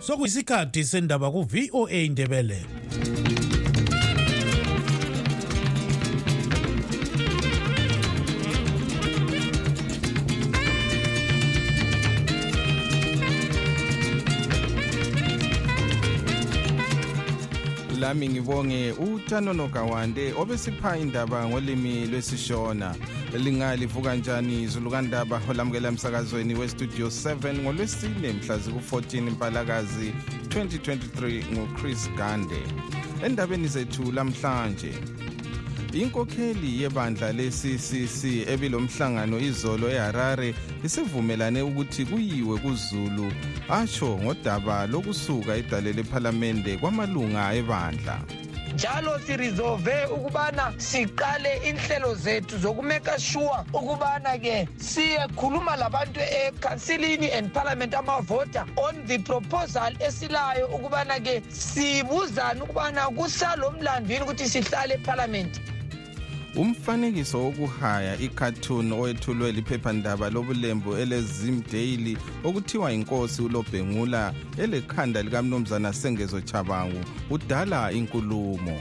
sokuyisikhathi sendaba ku-voa indebele lami ngibonge uthanono gawande obesipha indaba ngolimi lwesishona. Lingalivuka njani izulu kandaba olamukela emsakazweni westudio 7 ngolwesine mhla ziku-14 mpalakazi 2023 nguchris gande. Endabeni zethu lamhlanje inkokheli yebandla le-ccc ebilomhlangano izolo eharare isivumelane ukuthi kuyiwe kuzulu atsho ngodaba lokusuka idale lephalamende kwamalunga ebandla. Njalo sirizove ukubana siqale inhlelo zethu zokumeka sure ukubana ke siyekhuluma labantu ekhansilini and parliament amavota on the proposal esilayo ukubana ke sibuzane ukubana kusalo mlando yini ukuthi sihlale ephalamenti umfanekiso wokuhaya icartoon owethulwe liphephandaba lobulembu elezim daily okuthiwa inkosi ulobhengula elekhanda likamnumzana sengezo chabangu udala inkulumo.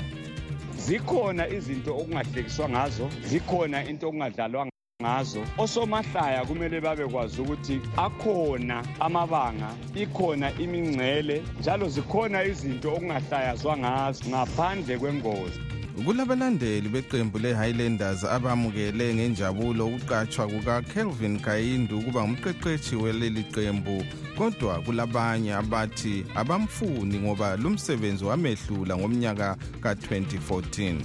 Zikhona izinto okungahlekiswa ngazo zikhona into okungadlalwa ngazo. Osomahlaya kumele babekwazi ukuthi akhona amabanga ikhona imingcele njalo zikhona izinto okungahlayazwa ngazo ngaphandle kwengozi. Kulabalandeli beqembu le-highlanders abamukele ngenjabulo ukuqatshwa kuka-kelvin kayindu ukuba ngumqeqeshi weleli qembu kodwa kulabanye abathi abamfuni ngoba lumsebenzi wamehlula ngomnyaka ka-2014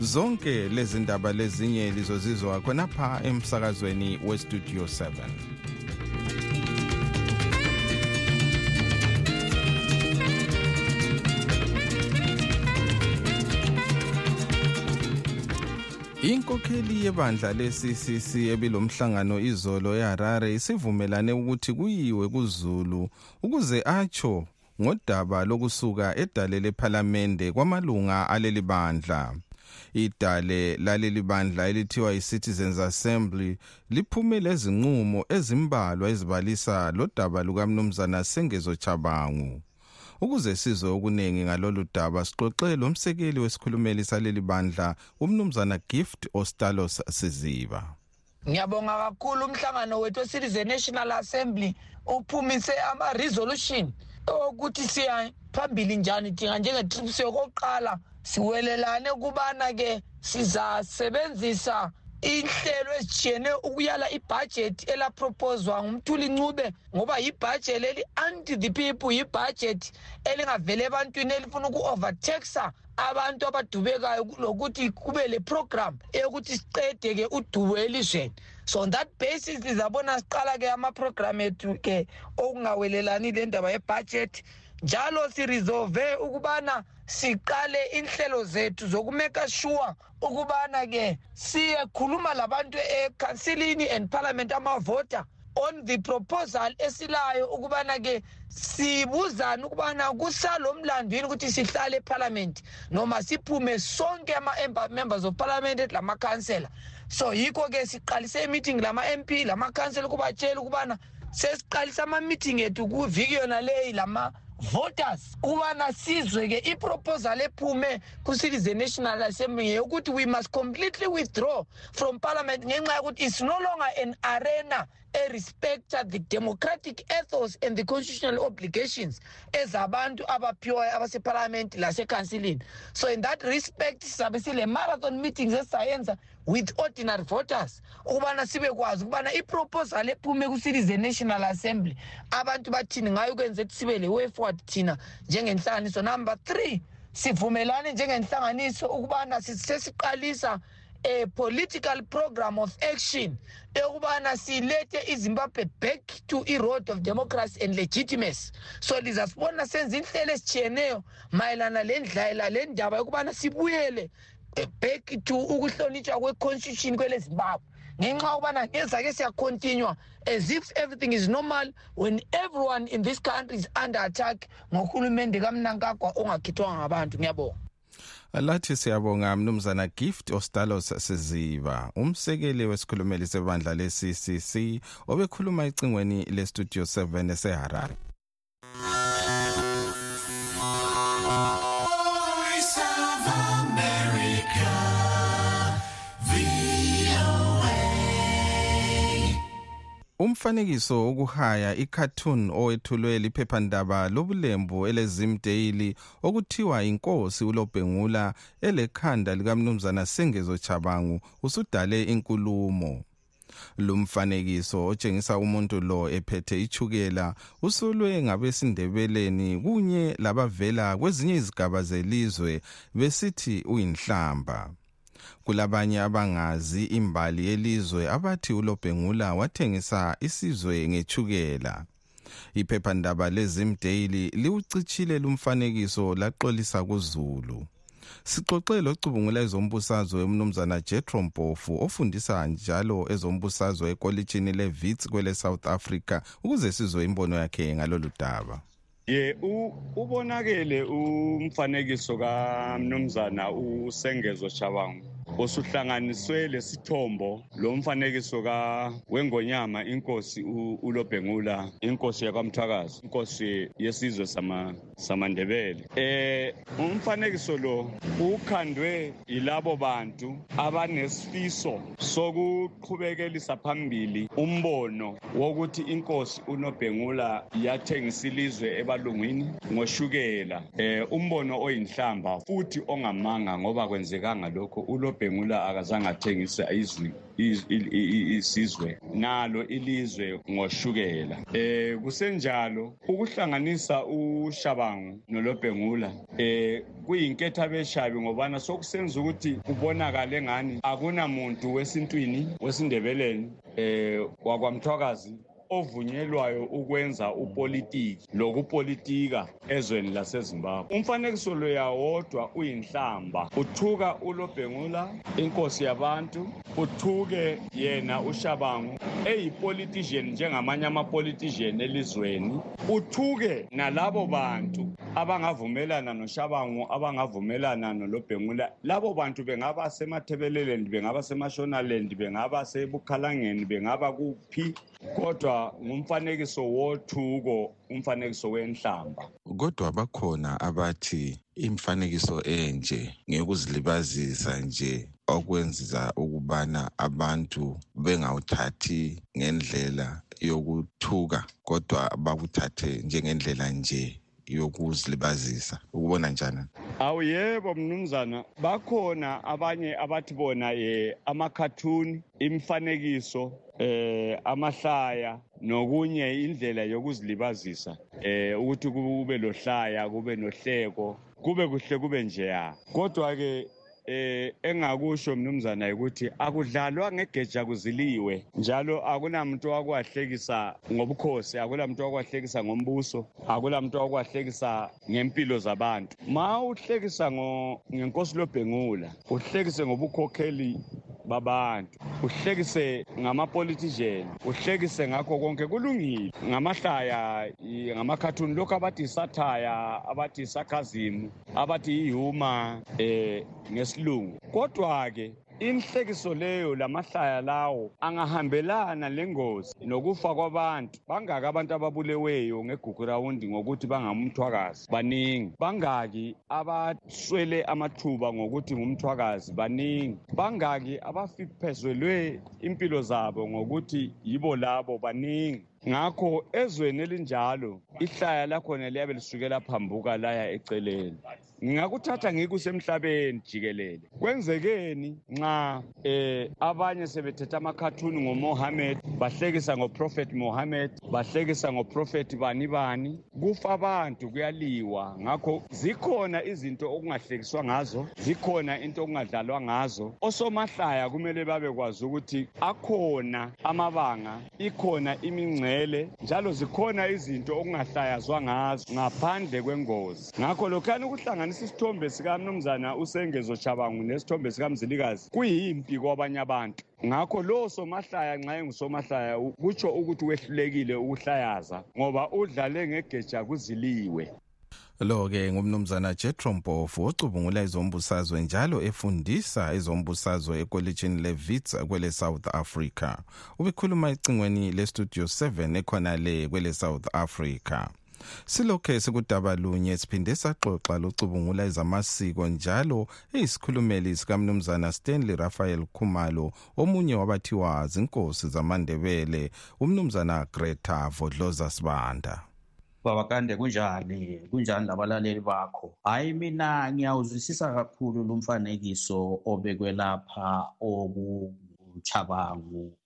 zonke lezi ndaba lezinye lizozizwa khonapha emsakazweni westudio 7 inkokheli yebandla le-ccc ebilomhlangano izolo eharare isivumelane ukuthi kuyiwe kuzulu ukuze atsho ngodaba lokusuka edale lephalamende kwamalunga aleli bandla. Idale laleli bandla elithiwa yi-citizens assembly liphume lezinqumo ezimbalwa ezibalisa lodaba lukamnumzana sengezo chabangu ukuze sizwe okuningi ngalolu daba sixoxe lo msekeli wesikhulumeli saleli bandla umnumzana gift ostalos siziba. Ngiyabonga kakhulu umhlangano wethu we-citizen national assembly uphumise ama-resolution okuthi siya phambili njani dinga njenge-trips yokokuqala siwelelane kubana-ke sizasebenzisa inhlelo ezitshiyeneyo ukuyala ibhajethi elapropozwa ngumthuli ncube ngoba yibhajethi leli anti the people yibhajethi elingavele ebantwini elifuna uku-overtaxa abantu abadubekayo lokuthi kube le program eyokuthi siqede-ke udubo elizweni. So on that basis lizabona siqala-ke amaprogram ethu-ke okungawelelani le ndaba yebhajethi njalo sirizove ukubana siqale inhlelo zethu zokumeka sure ukubana ke siyekhuluma labantu ekhansilini and parliament amavota on the proposal esilayo ukubana ke sibuzane ukubana kusalo mlando yini ukuthi sihlale ephalamenti noma siphume sonke ama-members of parliament lamakhansela so yikho ke siqalise imeeting lama-mp lamakhansela ukubatshela ukubana sesiqalise ama-meeting ethu kuviki yona leyi lama voters ukubana sizwe ke iproposal ephume ku-citizen national assembly ngeyokuthi we must completely withdraw from parliament ngenxa yokuthi it's no longer an arena erespecta the democratic ethos and the constitutional obligations ezabantu abaphiwayo abasephalamenti lasekhansilini so in that respect sizabe sile-marathon meetings esizayenza with ordinary voters ukubana sibe kwazi ukubana iproposal ephume ku-citizen national assembly abantu bathini ngayo ukwenza ukuthi sibe le-way forward thina njengenhlanganiso. Number three sivumelane njengenhlanganiso ukubana sesesiqalisa a political program of action ekubana silethe izimbabwe back to i-road of democracy and legitimacy. So lizasibona senza inhlelo ezitshiyeneyo mayelana lendlela le ndaba yokubana sibuyele back to ukuhlonitshwa kwe-constitution kwele zimbabwe ngenxa yokubana ngezake siyacontinua as if everything is normal when everyone in this country is under attack ngohulumende kamnankagwa ongakhethwanga ngabantu. Ngiyabonga. Lathi siyabonga mnumzana gift ostalos siziba. Umsekeli wesikhulumeli sebandla le-ccc obekhuluma ecingweni lestudio 7 eseharare. Umfanekiso wokuhaya icartoon owethulwe liphephandaba lobulembu elezim daily okuthiwa inkosi ulobhengula elekhanda likamnumzana sengezo chabangu usudale inkulumo. Lumfanekiso otshengisa umuntu lo ephethe ichukela usolwe ngabesindebeleni kunye labavela kwezinye izigaba zelizwe besithi uyinhlamba. Kulabanye abangazi imbali yelizwe abathi ulobhengula wathengisa isizwe ngechukela iphephandaba lezimdaily liwucitshile lumfanekiso laxolisa kuzulu. Sixoxe locubungula ezombusazwe umnumzana jetro mpofu ofundisa njalo ezombusazwe ekolitshini levits kwele south africa ukuze sizwe imbono yakhe ngalolu daba. Ye ubonakele umfanekiso kamnumzana usengezo shabangu osuhlanganiswe lesithombo lo mfanekiso wengonyama inkosi ulobhengula inkosi yakwamthakazi inkosi yesizwe samandebele. Eh umfanekiso lo ukhandwe yilabo bantu abanesifiso sokuqhubekelisa phambili umbono wokuthi inkosi unobhengula yathengisa ilizwe ebalungwini ngoshukela. Eh umbono oyinhlamba futhi ongamanga ngoba kwenzekanga lokho ulobhengula akazange athengise isizwe nalo ilizwe ngoshukela. Eh kusenjalo ukuhlanganisa ushabangu nolobhengula eh kuyinketha beshabi ngobana sokusenza ukuthi kubonakale ngani akunamuntu wesintwini wesindebeleni eh wakwamthwakazi ovunyelwayo ukwenza upolitiki lokupolitika ezweni lasezimbabwe. Umfanekiso lo yawodwa uyinhlamba. Uthuka ulobhengula inkosi yabantu. Uthuke yena ushabangu eyipolitician njengamanye amapolitician elizweni. Uthuke nalabo bantu abangavumelana noshabangu abangavumelana nolobhengula. Labo bantu bengaba semathebeleland bengaba semashonaland bengaba sebukhalangeni bengaba kuphi? Kodwa ngumfanekiso wothuko umfanekiso wenhlamba. Kodwa bakhona abathi imfanekiso enje ngekuzilibazisa nje okwenziza ukubana abantu bengawuthathi ngendlela yokuthuka kodwa bakuthathe njengendlela nje. Yokuzilibazisa. Ukubona njani? Awu yebo mnumzana bakhona abanye abathi bona ye amakhathuni imifanekiso eh amahlaya nokunye indlela yokuzilibazisa eh ukuthi kube lohlaya kube nohleko kube kuhle kube njeya. Kodwa ke eh engakusho mnumzana ukuthi akudlalwa ngegeja kuziliwe njalo akunamuntu wakwahlekisa ngobukhosi akulamuntu wakwahlekisa ngombuso akulamuntu wakwahlekisa ngempilo zabantu. Ma uhlekisa ngenkosi lobhengula uhlekise ngobukhokheli babantu. Uhlekise ngamapolitician uhlekise ngakho konke kulungile. Ngamahlaya ngamakhathuni lokhu abathi isathaya abathi isarcasm abathi ihumor eh ngesilungu. Kodwa ke inhlekiso leyo lamahlaya lawo angahambelana lengozi nokufa kwabantu. Bangaki abantu ababuleweyo ngegugurawundi ngokuthi bangamthwakazi baningi. Bangaki abaswele amathuba ngokuthi ngumthwakazi baningi. Bangaki abafiphezelwe impilo zabo ngokuthi yibo labo baningi. Ngakho ezweni elinjalo ihlaya lakhona liyabe lisukela phambuka laya eceleni. Ngingakuthatha ngikusemhlabeni jikelele. Kwenzekeni nxa eh abanye sebethetha amakhathuni ngoMohammed bahlekisa ngoProphet Mohammed bahlekisa ngoProphet bani bani kufa abantu kuyaliwa. Ngakho zikhona izinto okungahlekiswa ngazo zikhona into okungadlalwa ngazo. Osomahlaya kumele babekwazi ukuthi akhona amabanga ikhona imingcele njalo zikhona izinto okungahlayazwa ngazo ngaphandle kwengozi. Ngakho lokhani ukuhlangana ukuhlanganisa isithombe sikamnumzana usengezo chabangu nesithombe sikamzilikazi kuyimpi kwabanye abantu. Ngakho lowo somahlaya nxa engusomahlaya kutsho ukuthi wehlulekile ukuhlayaza ngoba udlale ngegeja kuziliwe. Lo-ke ngumnumzana jetro mpofu ocubungula ezombusazwe njalo efundisa ezombusazwe ekolitshini levits kwele south africa. Ubekhuluma ecingweni lestudio 7 ekhona le kwele south africa. Silokhe sikudaba lunye siphinde saxoxa locubungula ezamasiko njalo eyisikhulumeli sikamnumzana stanley raphael khumalo omunye wabathiwa zinkosi zamandebele umnumzana greta vodloza sibanda. Baba kande kunjani? Kunjani labalaleli bakho? Hayi mina ngiyawuzwisisa kakhulu lumfanekiso obekwe lapha okunguchabangu eh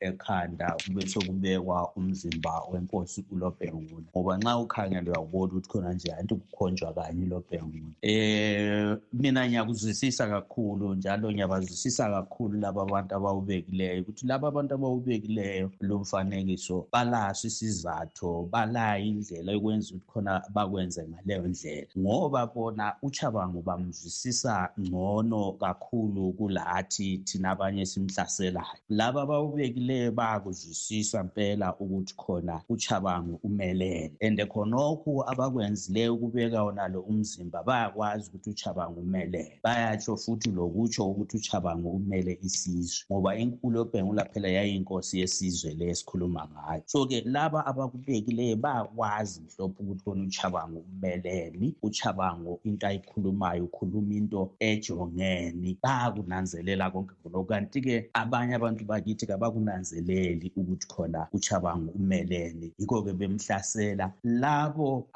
ekhanda kube sokubekwa umzimba wenkosi uLobhengula ngoba nxa ukhangele uyawubona ukuthi khona nje anti kukhonjwa kanye uLobhengula eh mina ngiyakuzwisisa kakhulu njalo ngiyabazwisisa kakhulu laba abantu abawubekileyo ukuthi laba abantu abawubekileyo lo mfanekiso balaso isizathu balayo indlela yokwenza ukuthi khona bakwenze ngaleyo ndlela. Ngoba bona uchabangu bamzwisisa ngcono kakhulu kulathi thina abanye simhlaselayo. Laba abawubekileyo bayakuzwisisa mpela ukuthi khona uchabangu umelele. And khonokhu abakwenzileyo ukubeka wonalo umzimba bayakwazi ukuthi uchabangu umelele. Bayatsho futhi lokutsho ukuthi uchabangu umele isizwe ngoba inkulu yobhengula phela yayiyinkosi yesizwe le esikhuluma ngayo. So-ke laba abakubekileyo bayakwazi mhlophe ukuthi khona uchabangu umeleni uchabangu into ayikhulumayo ukhuluma into ejongeni bayakunanzelela konke khonokho kanti-ke abanye abantu bakithi abakunanzeleli ukuthi khona uchabangu umelene yikho-ke bemhlasela labo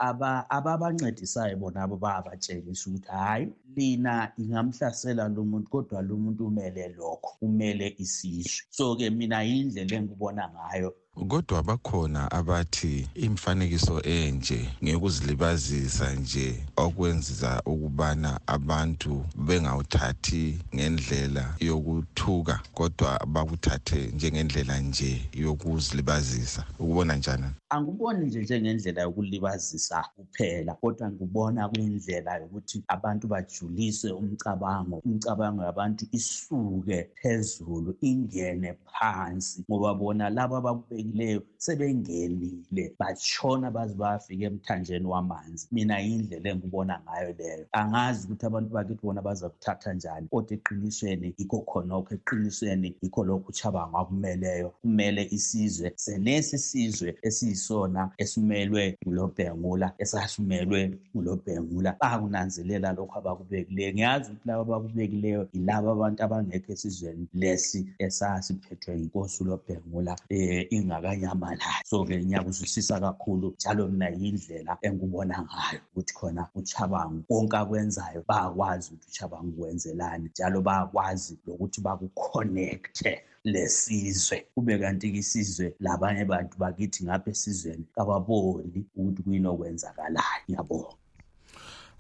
ababancedisayo bona abo bayabatshengisa ukuthi hhayi lina ingamhlasela lo muntu kodwa lo muntu umele lokho umele isizwe. So-ke mina yindlela engikubona ngayo kodwa bakhona abathi imfanekiso enje ngeyokuzilibazisa nje okwenza ukubana abantu bengawuthathi ngendlela yokuthuka kodwa bakuthathe njengendlela nje yokuzilibazisa. Ukubona njani? Angiboni nje njengendlela yokulibazisa kuphela kodwa ngibona kuyindlela yokuthi abantu bajulise umcabango. Umcabango yabantu isuke phezulu ingene phansi ngoba bona laba abakubekileyo sebengenile. Batshona baze bayafika emthanjeni wamanzi. Mina yindlela engibona ngayo leyo. Angazi ukuthi abantu bakithi bona baza kuthatha njani. Kodwa eqinisweni yikho khonokho eqinisweni yikho lokhu uchabango akumeleyo kumele isizwe senesi sizwe esiyis yisona esimelwe ngulobhengula esasimelwe ngulobhengula bakunanzelela lokhu abakubekileyo. Ngiyazi ukuthi laba abakubekileyo yilaba abantu abangekho esizweni lesi esasiphethwe yinkosi ulobhengula um ingakanyamalayo so-ke ngiyakuzwisisa kakhulu njalo mina yindlela engikubona ngayo ukuthi khona uchabangu konke akwenzayo bayakwazi ukuthi uchabangu kwenzelani njalo bayakwazi lokuthi bakuconnecte lesizwe kube kanti-ke isizwe labanye bantu bakithi ngapha esizweni kababoni ukuthi kuyini okwenzakalayo ngiyabonga.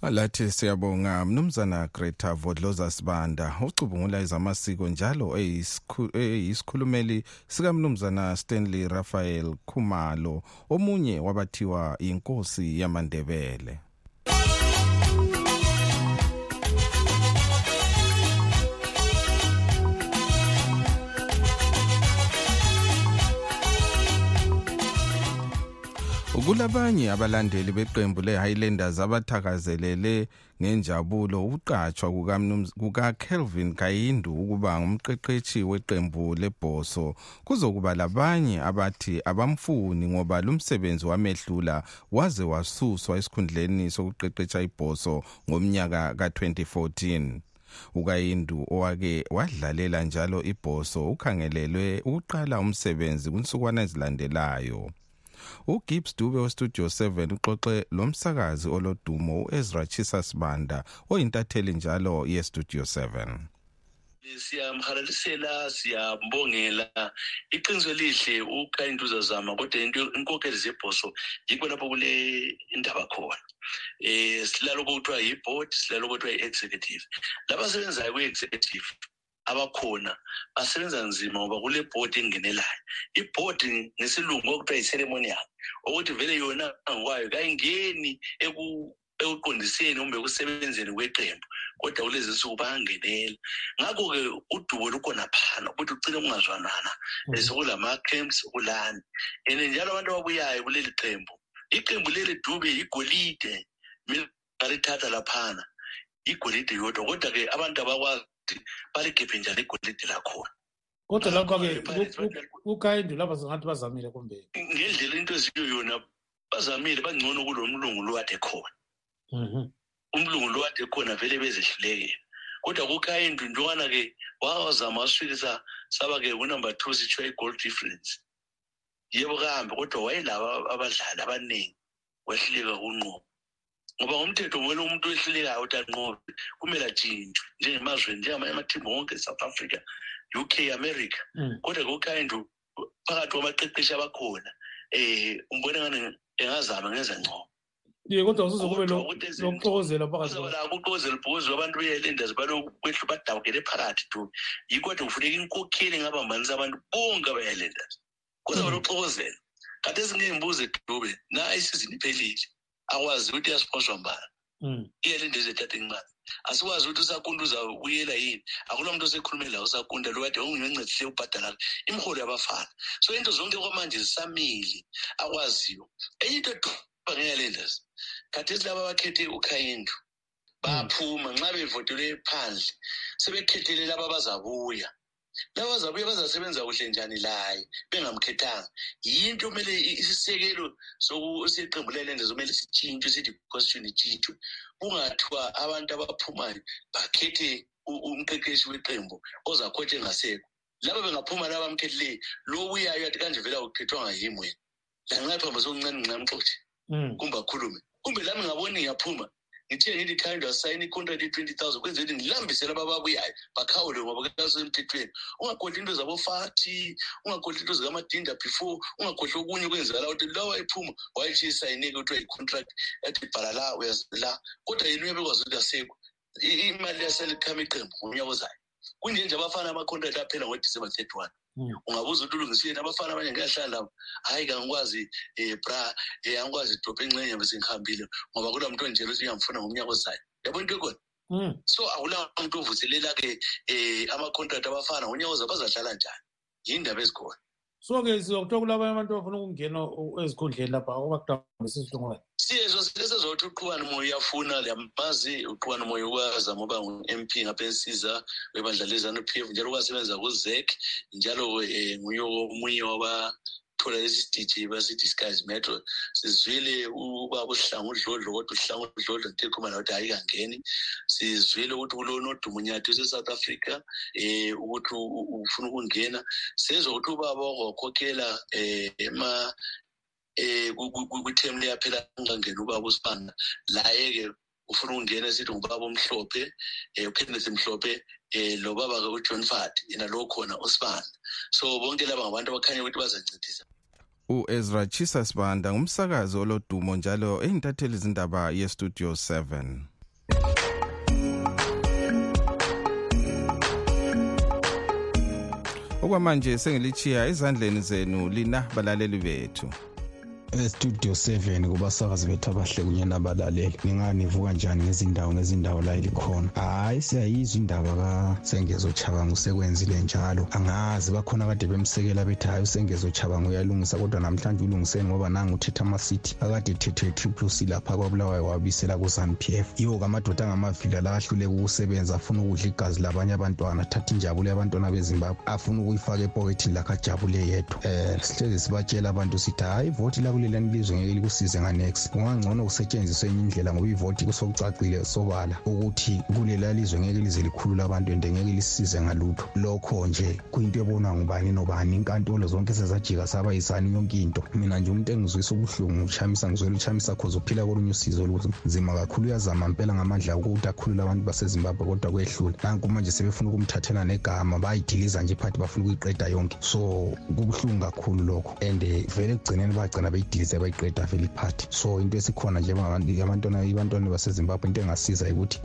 Lathi siyabonga mnumzana greta vodloza sibanda. Ucubungula ezamasiko njalo eyisikhulumeli sikamnumzana stanley raphael khumalo. Omunye wabathiwa yinkosi yamandebele. Kulabanye abalandeli beqembu le-highlanders abathakazelele ngenjabulo ukuqatshwa kukakelvin kayindu ukuba ngumqeqeshi weqembu lebhoso. Kuzokuba labanye abathi abamfuni ngoba lumsebenzi wamehlula waze wasuswa esikhundleni sokuqeqesha ibhoso ngomnyaka ka-2014 ukayindu owake wadlalela njalo ibhoso ukhangelelwe ukuqala umsebenzi kwinsukwana ezilandelayo. Ugibbs dube westudio 7 uxoxe lomsakazi olodumo u-ezra chisasbanda oyintatheli njalo yestudio 7 siyamhalalisela siyambongela. Iqiniso elihle ukayinto uzazama kodwa into inkokheli zebhoso yikho lapho kule indaba khona. Um silaloko kuthiwa yi-board silaloko kuthiwa yi-executive. Labasebenzayo kwi-executive abakhona basebenza nzima ngoba kule bhodi engenelayo ibhodi ngesilungu okuthiwa yi-ceremonial ukuthi vele yona ngokwayo kayingeni ekuqondiseni kumbe ekusebenzeni kweqembu kodwa kulezi nsuku bayangenela. Ngakho-ke udubo lukhona phana ukuthi ugcine kungazwanana. Sekulama-camps kulani. And njalo abantu ababuyayo kuleli qembu iqembu leli dube yigolide mina ngalithatha laphana igolide yodwa. Kodwa-ke abantu abakwazi ukuthi baligebhe njani igolide lakhona kodwa lapha-ke ukayindu lapha singathi bazamile kumbe ngendlela into eziyo yona bazamile bangcono kulo mlungu lo ade khona. Umlungu lo ade khona vele bezehlulekela kodwa kukhayindu ntwana-ke wazama wasfikisa saba-ke kunumber two sithiwa i-goal difference. Yebo kahambe kodwa wayelaba abadlali abaningi wehluleka kunqoba ngoba ngomthetho kumele umuntu owehlulekayo ukuthi anqobe kumele atshintshwe njengemazweni njengamathimu wonke south africa u k america kodwa kukhayindu phakathi kwabaqeqeshi abakhona um umbone ngani engazama ngenza ngcobo ye kodwa Kodwa izinto- lokuxokozela phakathi kuzaba lakho uqozela ubhukuzi abantu beyelendazi balokwehlula badawukele phakathi tu. Yikho kade kufuneka inkokheli engabambanisa abantu bonke abayelendazi kuzaba Mhm. lokuxokozela kade ezingeyimbuzo edube na isizini iphelile akwazi ukuthi iyasponshwa mbani? Mm. iyelendezi ethatha incane asikwazi ukuthi usakunda uzabuyela yini? Akula muntu osekhulume lawo usakunda lo kade ongincedisile ukubhadala imiholo yabafana. So into zonke kwamanje zisamile akwaziyo. Enye into eduba ngeyalendazi khathesi laba abakhethe ukhayindu baphuma nxa bevotelwe phandle sebekhethele laba abazabuya abazabuya bazasebenza kuhle njani laye bengamkhethanga. Yinto kumele isisekelo seqembu lelendazi kumele sitshintshwe sithi constitution itshintshwe? Kungathiwa abantu abaphumayo bakhethe umqeqeshi weqembu ozakhotha engasekho. Laba bengaphuma laba bamkhethileyo lo uyayo athi kanje vele akukhethwanga yimi wena. Lanxa phamba sokuncane ngingamxothi Mm. kumbe akhulume. Kumbe lami ngaboni ngiyaphuma ngithiye ngithi khanda wasayina icontract ye-twenty thousand kwenzela ukuthi ngilambise laba ababuyayo bakhawule ngoba kasemthethweni ungakhohlwa into zabofati ungakhohlwa into zikamadinda before ungakhohlwa okunye kwenzakala ukuthi la wayephuma wayethi isayineke kuthiwa yi-contract yathi bhala la uyazi la. Kodwa yena uyabekwazi ukuthi asekho imali yaselikhama iqembu ngomnyaka ozayo kunje nje abafana ama-contract aphela ngodisemba thirty one. Ungabuza ukuthi ulungisiwe abafana abanye ngiyahlala labo hhayi kangikwazi um bra um angikwazi idrophe enxenye bese ngihambile ngoba kula muntu onjela ukuthi uyamfuna ngomnyaka ozayo. Yabona into ekhona Mm. so akula muntu ovuselela-ke um ama-contract abafana ngonyaka ozayo bazadlala njani? Yindaba ezikhona so-ke sizokuthiwa kulabanye abantu abafuna ukungena ezikhundleni lapha obakudambisa isihlungwane siyezo sezothi uqhubani moya uyafuna liyamazi uqhubani moya ukwazama uba ngu-m p ngapha ensiza webandla lezanu p f njalo ukwasebenza kuzek njalo um nguye omunye wabathola isitiji basithi metro sizwile ubaba uhlanga udlodlo kodwa uhlanga udlodlo ntekhuma la ukuthi hayi kangeni. Sizwile ukuthi kulonodumunyathi use-south africa um ukuthi ufuna ukungena. Sezwa ukuthi ubaba wakwakhokhela um ema eh kwithemu liyaphela ungangena ubaba usibanga laye-ke ufuna ukungena esithi ngubaba omhlophe um ukenneth mhlophe um lo baba-ke ujohn fad yena lo khona usibanda so bonke laba ngabantu abakhanya ukuthi bazancedisa. U-ezra chisa sibanda ngumsakazi olodumo njalo eyintatheli izindaba yestudio 7 okwamanje sengilichiya ezandleni zenu lina balaleli bethu. Estudio 7 kubasakazi bethu abahle kunye nabalaleli. Ninganivuka njani ngezindawo ngezindawo la ilikhona hhayi siyayizwa indaba kasengezochabango usekwenzile njalo. Angazi bakhona kade bemsekela bethi hhayi usengezochabango uyalungisa kodwa namhlanje ulungiseni ngoba nangu uthetha amasithi akade ethethwe triple c lapha kwabulawayo wabisela ku-zanu p f. Yiwo kamadoda angamavila la ahluleka ukusebenza afuna ukudla igazi labanye abantwana athatha injabulo yabantwana bezimbabwe afuna ukuyifaka epokethini lakhe ajabule yedwa. Um sihlezi sibatshela abantu sithi hhayi ivoti lakulelani ilizwe ngeke likusize nganex kungangcono kusetshenziswe enye indlela ngoba ivoti kusokucacile sobala ukuthi kulela lizwe ngeke lize likhulula abantu ende ngeke lisize ngalutho. Lokho nje kuyinto ebonwa ngubani nobani. Inkantolo zonke sezajika saba yisani yonke into. Mina nje umuntu engizwisa ubuhlungu uchamisa ngizwela uchamisa khoze uphila kolunye usizo olunzima kakhulu uyazama mpela ngamandla ukuthi akhulule abantu basezimbabwe kodwa kwehlula nanku manje sebefuna ukumthathela negama bayidiliza nje iphathi bafuna ukuyiqeda yonke. So kubuhlungu kakhulu lokho. And vele ekugcineni bagcina beyidilize bayiqeda vele iphathi so into esikhona nje abantwana abantwana basezimbabwe into engasiza ukuthi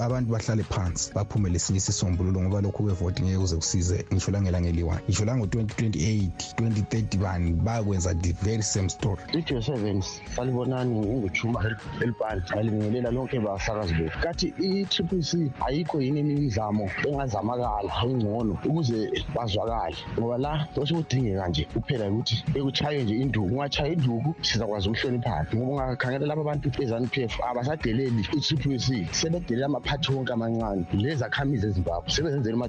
abantu bahlale phansi baphume lesinye isisombululo ngoba lokhu kwevoti ngeke kuze kusize ngisho langelangeliwane ngisho lango-2028 2030 bani bakwenza the very same story. Studio seven salibonani unguchuma elibhali salibingelela lonke bahlakazi bethu. Kathi i-triple c ayikho yini eminye imizamo engazamakala engcono ukuze bazwakale? Ngoba la osekudingeka nje kuphela ukuthi bekuchaye nje induku. Ungachaye induku sizakwazi ukuhloniphana ngoba ungakhangela laba bantu be-zanup f abasadeleli i-triple c sebedelela amaphathi wonke amancane. Lezakhamizi ezimbabwe sebezenzela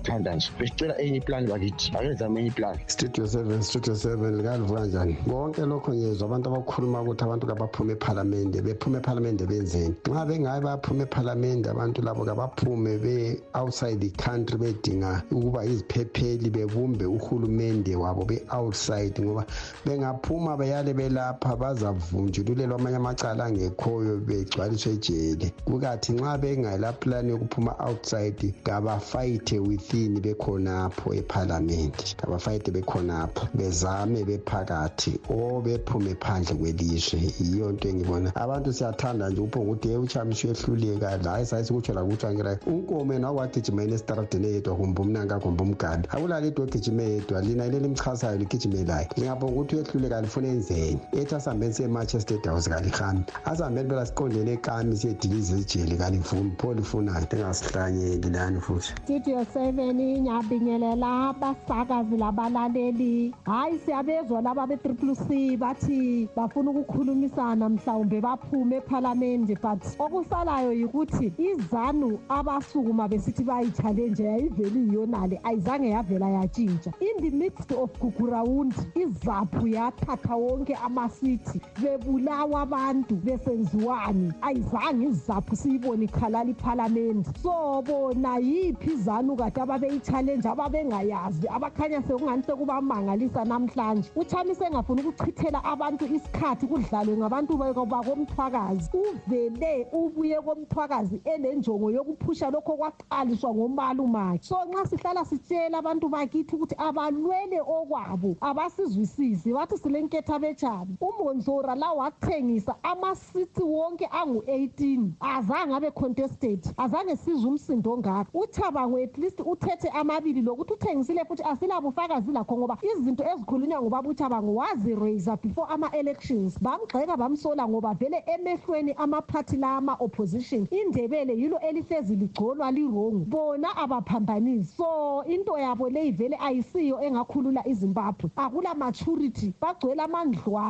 besicela enye iplani bakithi enye iplani. Studio seven studio seven likalivuka njani konke lokho ngezwa abantu abakhuluma ukuthi abantu kabaphume ephalamende bephume ephalamende benzeni. Nxa bengaye bayaphuma ephalamende abantu labo kabaphume be-outside the country bedinga ukuba iziphepheli bebumbe uhulumende wabo be-outside ngoba bengaphuma beyale belapha bazavunjululelwa amanye amacala angekhoyo begcwaliswe ejele. Kukathi nxa bengayela plani yokuphuma outside kabafayithe within bekhonapho ephalamende kabafayithe bekhonapho bezame bephakathi o bephume phandle kwelizwe. Yiyo nto engibona. Abantu siyathanda nje uphongukuthi ye uchamisa uyehluleka. La esayisikutsho lakutshankela unkome nawagijimeni esitaradeni eyedwa kumbe umnanka kumbe umganda akulali into ogijime yedwa lina ile limchasayo ligijimelayo. Lingaphonga ukuthi uyehluleka lifuna enzeni. Ethi asihambeni siye-manchester house kalihambi asihambeni phela siqondeni ekami siyediliza ejele kalivumi pho lifunayo engasihlanyeli lani futhi. Studio seven ngiyabingelela abasakazi labalaleli. Hhayi siyabezwa laba be-triple c bathi bafuna ukukhulumisana mhlawumbe baphume ephalamende but okusalayo yikuthi izanu abasukuma besithi bayi-challenge yayivele iyonale ayizange yavela yatshintsha. In the midst of gugurawundi izaphu yathatha wonke amasithi bebulawa abantu besenziwani. Ayizange izaphu siyibone ikhalala iphalamende so bona yiphi izanu kade ababeyi-challenge ababengayazi abakhanya sekungani sekubamangalisa namhlanje. Uchamise engafuni ukuchithela abantu isikhathi kudlalwe ngabantu bakomthwakazi. Uvele ubuye komthwakazi enenjongo yokuphusha lokho kwaqaliswa ngomalumakhe so nxa sihlala sitshela abantu bakithi ukuthi abalwele okwabo abasizwisisi bathi silenketha betshani umonzora la wathengisa amasithi wonke angu-18 azange abe contested azange sizwe umsindo ngakho uchabango at least uthethe amabili lokuthi uthengisile futhi asilabufakazi lakho ngoba izinto ezikhulunywa ngobaba uchabango waziraisa before ama-elections. Bamgxeka bamsola ngoba vele emehlweni amaphathi la ama-opposition indebele yilo elihlezi ligcolwa lirongu bona abaphambanisi. So into yabo leyi vele ayisiyo engakhulula izimbabwe. Akula maturity bagcwele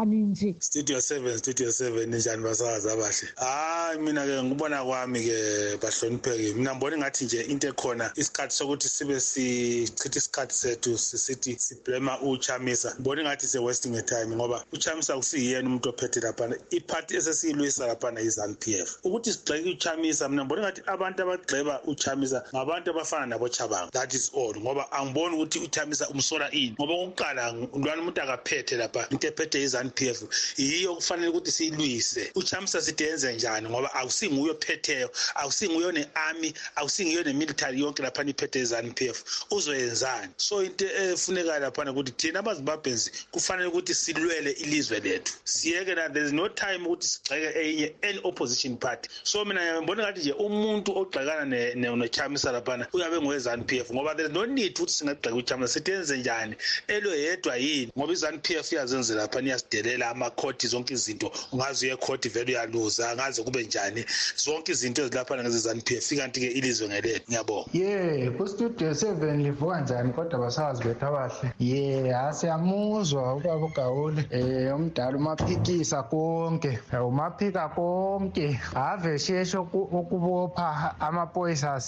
amandlwane nje? Studio seven studio seven njani basakazi abahle? Hayi mina-ke ngibona kwami-ke bahlonipheke. Mina ngibona ngathi nje into ekhona isikhathi sokuthi sibe sichitha isikhathi sethu sisithi siblema uchamisa. Ngibona ingathi se-wasting time ngoba uchamisa kusiyena umuntu ophethe laphana iphathi esesiyilwisa laphana yi-zanu p f. Ukuthi sigxeke uchamisa mina ngibona ngathi abantu abagxeba uchamisa ngabantu abafana nabochabanga. That is all ngoba angiboni ukuthi uchamisa umsola ini. Ngoba okokuqala lwana umuntu akaphethe lapha into ephethe yi-zanu p f yiyo kufanele ukuthi siyilwise uchamisa sithi yenze njani ngoba akusinguye ophetheyo akusinguye one-army akusinguye ne-military yonke laphana iphethe i-zanu p f uzoyenzani? So into efunekayo laphana ukuthi thina abazimbabhenzi kufanele ukuthi silwele ilizwe lethu. Siyeke na there is no time ukuthi sigxeke enye any opposition party. So mina ngibona ngathi nje umuntu ogxekana nochamisa laphana uyabe ngowe-zanu p f ngoba there is no need ukuthi singagxeka uchamisa sithi yenze njani? Elwe yedwa yini? Ngoba i-zanu p f iyazenzela laphana iyasidelela amakhoti zonke izinto ungaze uye ekhoti vele uyaluza angaze kube njani. Zonke izinto ezilaphana ngeze-zanu p f ikanti-ke ilizwe ngelethu ngiyabonga. Ye kustudio seven livuka njani kodwa basazi bethu abahle. Ye ha siyamuzwa ubaba ugawule um umdala umaphikisa konke umaphika konke. Ave sheshe ukubopha amaphoyisa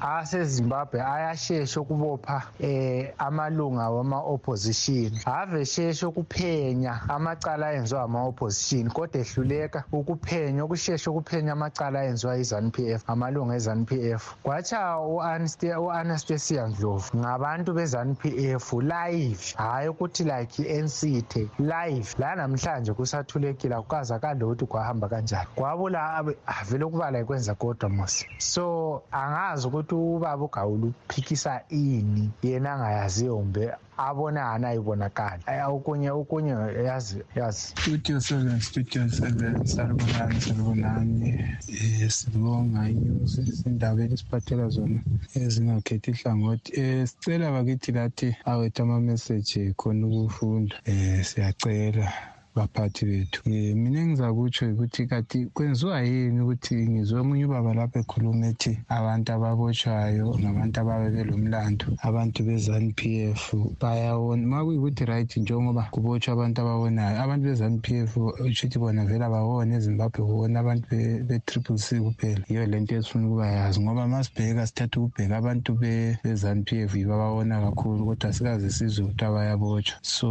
asezimbabwe ayasheshe ukubopha um amalunga wama-opposition. Ave sheshe ukuphenya amacala ayenziwa ama-opposition kodwa ehluleka ukuphenya okusheshe ukuphenya amacala ayenziwa yi-zanu-p f amalunga e-zanu-p f. Kwatsha u-anastasia ndlovu ngabantu be-zanu-p f live hhayi ukuthi like i-ncte live. La namhlanje kusathulekile akukazakali ukuthi kwahamba kanjani. Kwabula vele ukubala ikwenza kodwa mos. So angazi ukuthi ubaba ugawula uphikisa ini yena angayaziyo kumbe abonani ayibonakali. Okunye okunye yazi yazi. Studio seven studio seven salibonani salibonani. Um sibonga inews izindaba elisiphathela zona ezingakhethi ihlangothi. Um sicela bakithi lathi awethu amameseji khona ukufunda. Um siyacela. Baphathi bethu. Um mina engizakutsho ukuthi kati kwenziwa yini ukuthi ngizwe omunye ubaba lapho ekhuluma ethi abantu ababotshwayo ngabantu ababe belomlando abantu be-zanu p f bayawona ma kuyikuthi right njengoba kubotshwa abantu ababonayo abantu be-zanu p f shuthi bona vele abawona ezimbabwe kubona abantu be-triple c kuphela. Yiyo le nto esifuna ukuba yazi ngoba ma sibheka sithatha ukubheka abantu be-zanu p f yibo ababona kakhulu kodwa sikaze sizwe ukuthi abayabotshwa so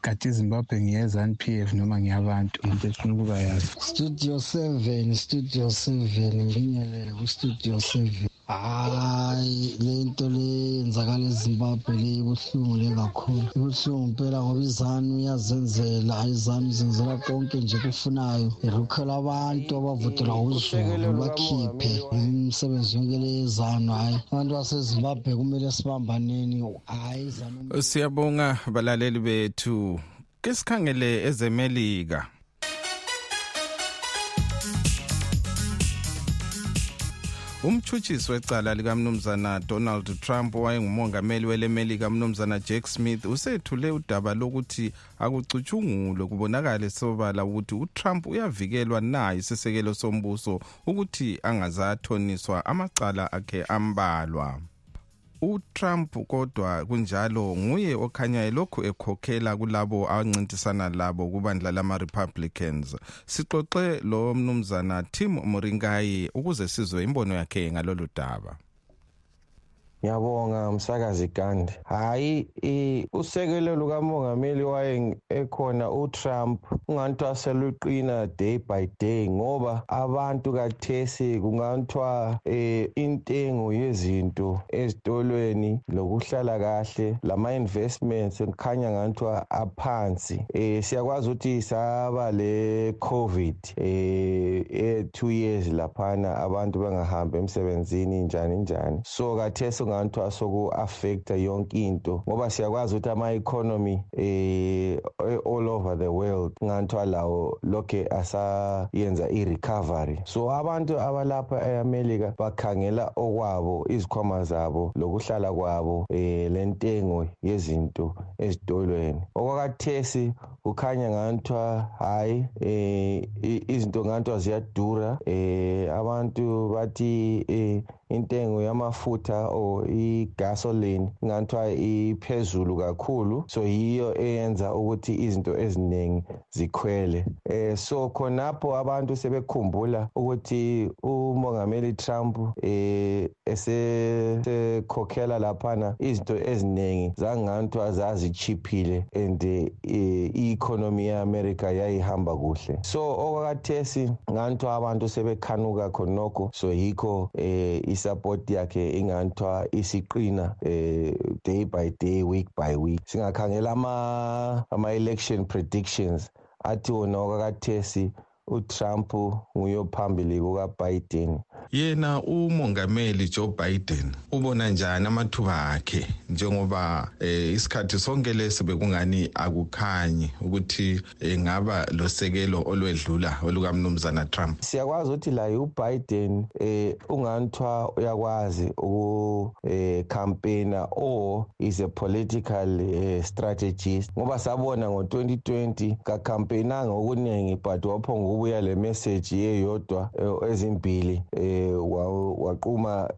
kati izimbabwe ngiye-zanu p f noma ngiyabantu into esifuna ukuba yazi. Studio seven studio seven nginyelele kustudio seven. Hayi le nto le yenzakala ezimbabwe le ibuhlungu le kakhulu. Ibuhlungu mpela ngoba izanu iyazenzela izanu izenzela konke nje kufunayo. Irukhela abantu abavotela uzulu bakhiphe imisebenzi yonke le yezanu. Hhayi abantu basezimbabwe kumele sibambaneni. Hhayi izanu. Siyabonga balaleli bethu. Ke sikhangele ezemelika. Umtshutshisi wecala likamnumzana donald trump owayengumongameli welemelika mnumzana jack smith usethule udaba lokuthi akucutshungulwe kubonakale sobala ukuthi utrump uyavikelwa na isisekelo sombuso ukuthi angazathoniswa amacala akhe ambalwa. uTrump kodwa kunjalo nguye okhanya elokhu ekhokhela kulabo ancintisana labo kubandla lama Republicans sixoxe lo mnumzana Tim Moringayi ukuze sizwe imbono yakhe ngalolu daba. Ngiyabonga msakazi gandi hhayi usekelo lukamongameli waye ekhona utrump unganithiwa seluqina day by day ngoba abantu kathesi kunganithiwa um intengo yezinto ezitolweni lokuhlala kahle. Lama-investments kukhanya nganithiwa aphansi. Um siyakwazi ukuthi saba le-covid um e-two years laphana abantu bengahambi emsebenzini njani njani. So kathesi kungathiwa soku-affecta yonke into. Ngoba siyakwazi ukuthi ama-economy eh all over the world kungathiwa lawo lokhe asayenza i-recovery. So abantu abalapha e-amerika bakhangela okwabo izikhwama zabo lokuhlala kwabo eh lentengo yezinto ezitolweni. Okwakathesi kukhanya ngathiwa hayi eh izinto ngathiwa ziyadura. Eh abantu bathi eh intengo yamafutha or igasoline ngathiwa iphezulu kakhulu. So yiyo eyenza ukuthi izinto eziningi zikhwele. Eh so khonapho abantu sebekhumbula ukuthi umongameli Trump eh esekhokhela laphana izinto eziningi zangathiwa zazichiphile and i-economy ye-America yayihamba kuhle. So okwakathesi ngathiwa abantu sebekhanuka khonokho. So yikho eh isupport yakhe inganthiwa isiqina eh day by day week by week. Singakhangela ama ama election predictions. Athi wona okakathesi uTrump nguyophambili kukaBiden. Yena umongameli Joe Biden ubona njani amathuba akhe? Njengoba eh, isikhathi sonke lesi bekungani akukhanyi ukuthi engaba eh, losekelo olwedlula olukamnumzana Trump. Siyakwazi ukuthi la uBiden eh unganthiwa uyakwazi uku eh, campaigner or is a political eh, strategist ngoba sabona ngo2020 ka campaignanga okuningi but waphonga ubuya le message yeyodwa ezimbili eh waquma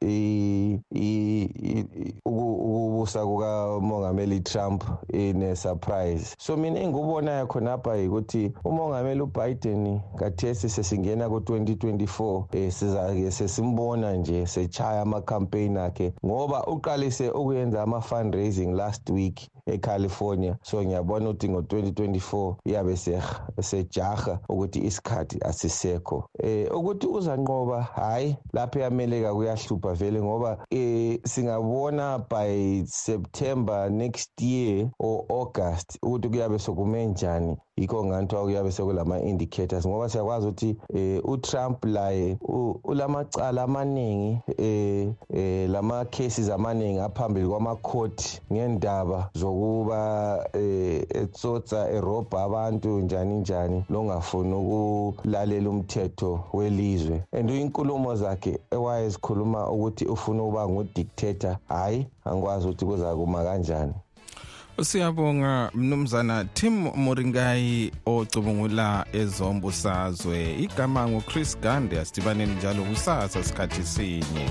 ukubusa kukamongameli Trump ine surprise. So mina engikubonayo khonapha ukuthi umongameli uBiden kathesi sesingena ku2024 eh sizake sesimbona nje sechaya ama campaign akhe ngoba uqalise ukuyenza ama fundraising last week. eCalifornia. So ngiyabona ukuthi ngo2024 iyabe sejaha ukuthi isikhathi asisekho. Eh ukuthi uzanqoba hayi lapha eAmelika kuyahlupha vele ngoba eh singabona by September next year or August ukuthi kuyabe sokume njani. Yikho nganthiwa kuyabe sekulama indicators ngoba siyakwazi ukuthi eh uTrump laye ulamacala amaningi eh eh lama cases amaningi aphambili kwama court ngendaba zokuba eh etsotsa erobha abantu njani njani longafuni ukulalela umthetho welizwe. And inkulumo zakhe ewayezikhuluma ukuthi ufuna ukuba ngudictator hayi angikwazi ukuthi kuzakuma kanjani. Siyabonga mnumzana tim moringayi ocubungula ezombusazwe igama nguchris gande asidibaneni njalo kusasa sikhathi sinye.